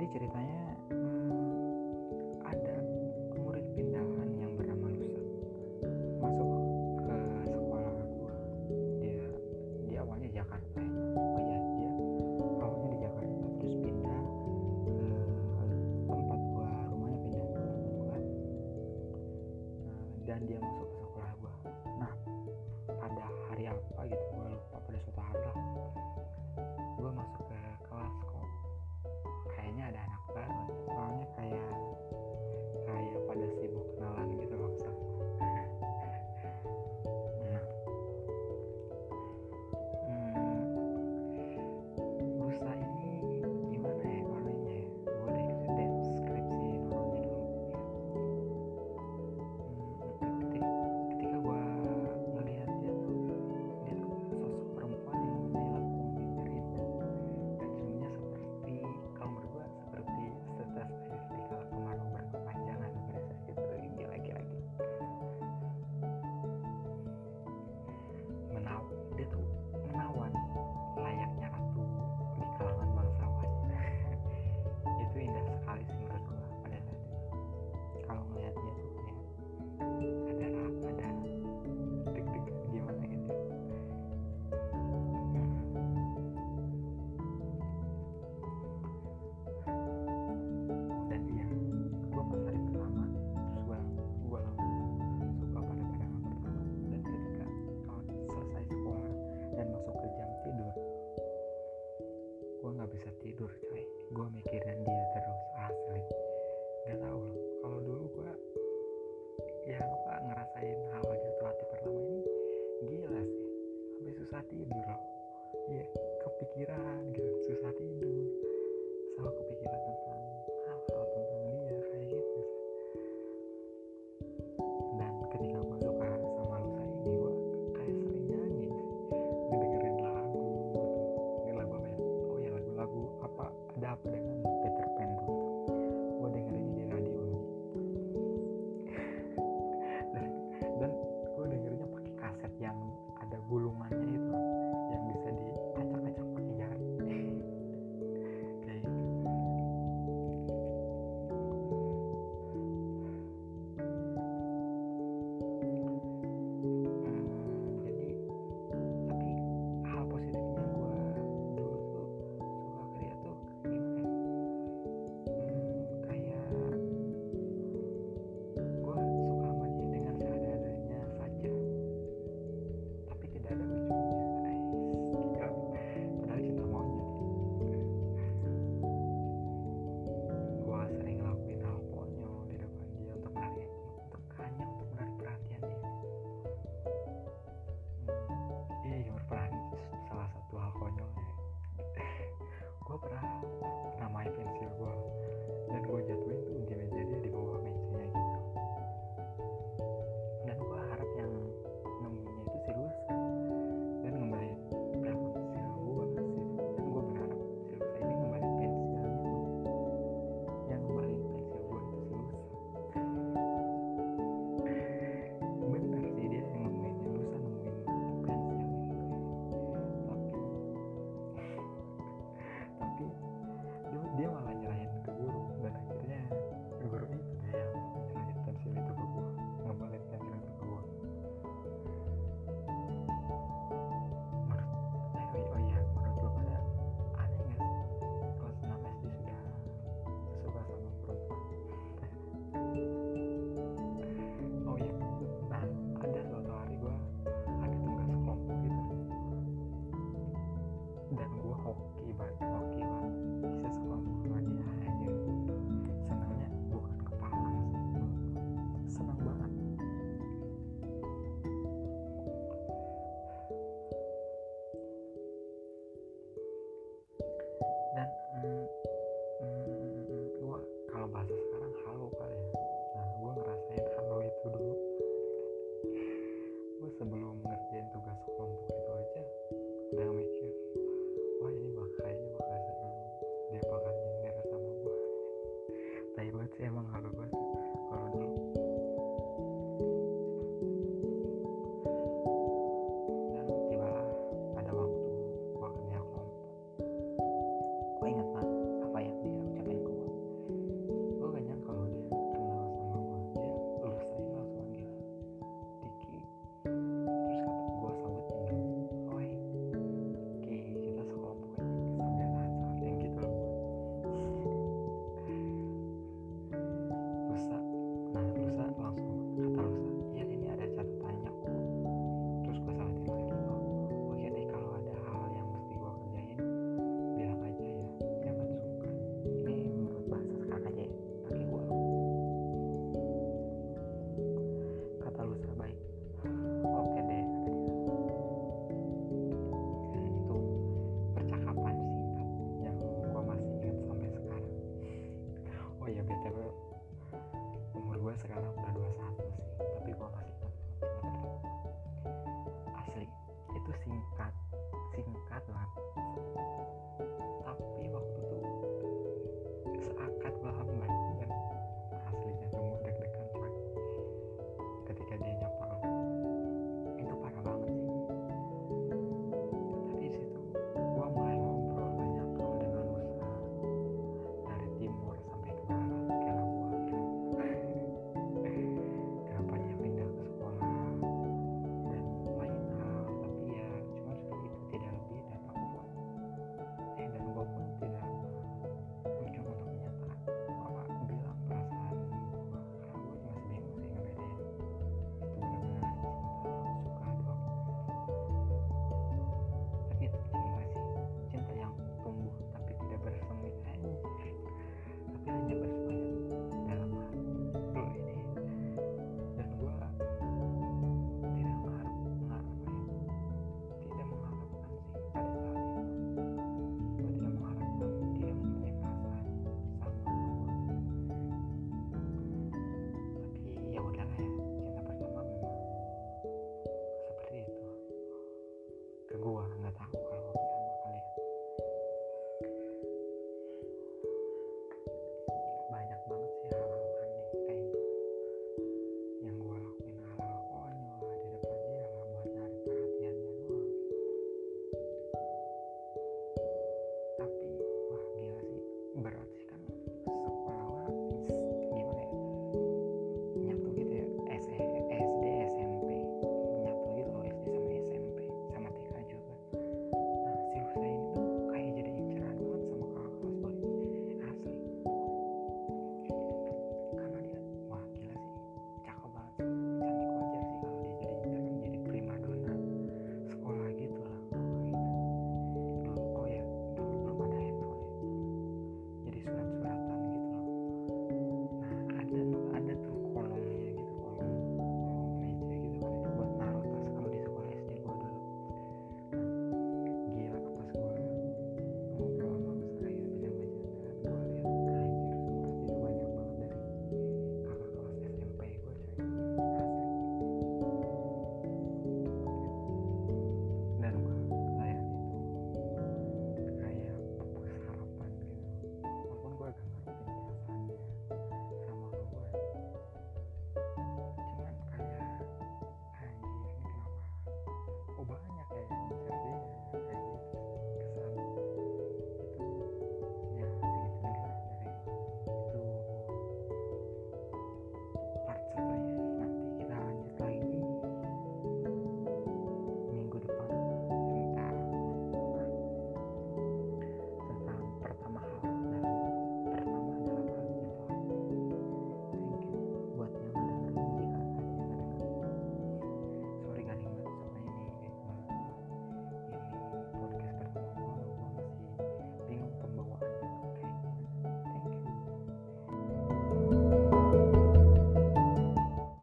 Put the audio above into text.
jadi ceritanya hmm, ada murid pindahan yang bernama Lusa. Masuk ke sekolah gua. Dia dia awalnya Jakarta ya. oh ya dia awalnya di Jakarta terus pindah ke tempat gua rumahnya pindah ke tempat gua. Nah, dan dia masuk ke sekolah gua. Nah pada hari apa gitu gua lupa pada suatu hari lah. Yeah. Bye.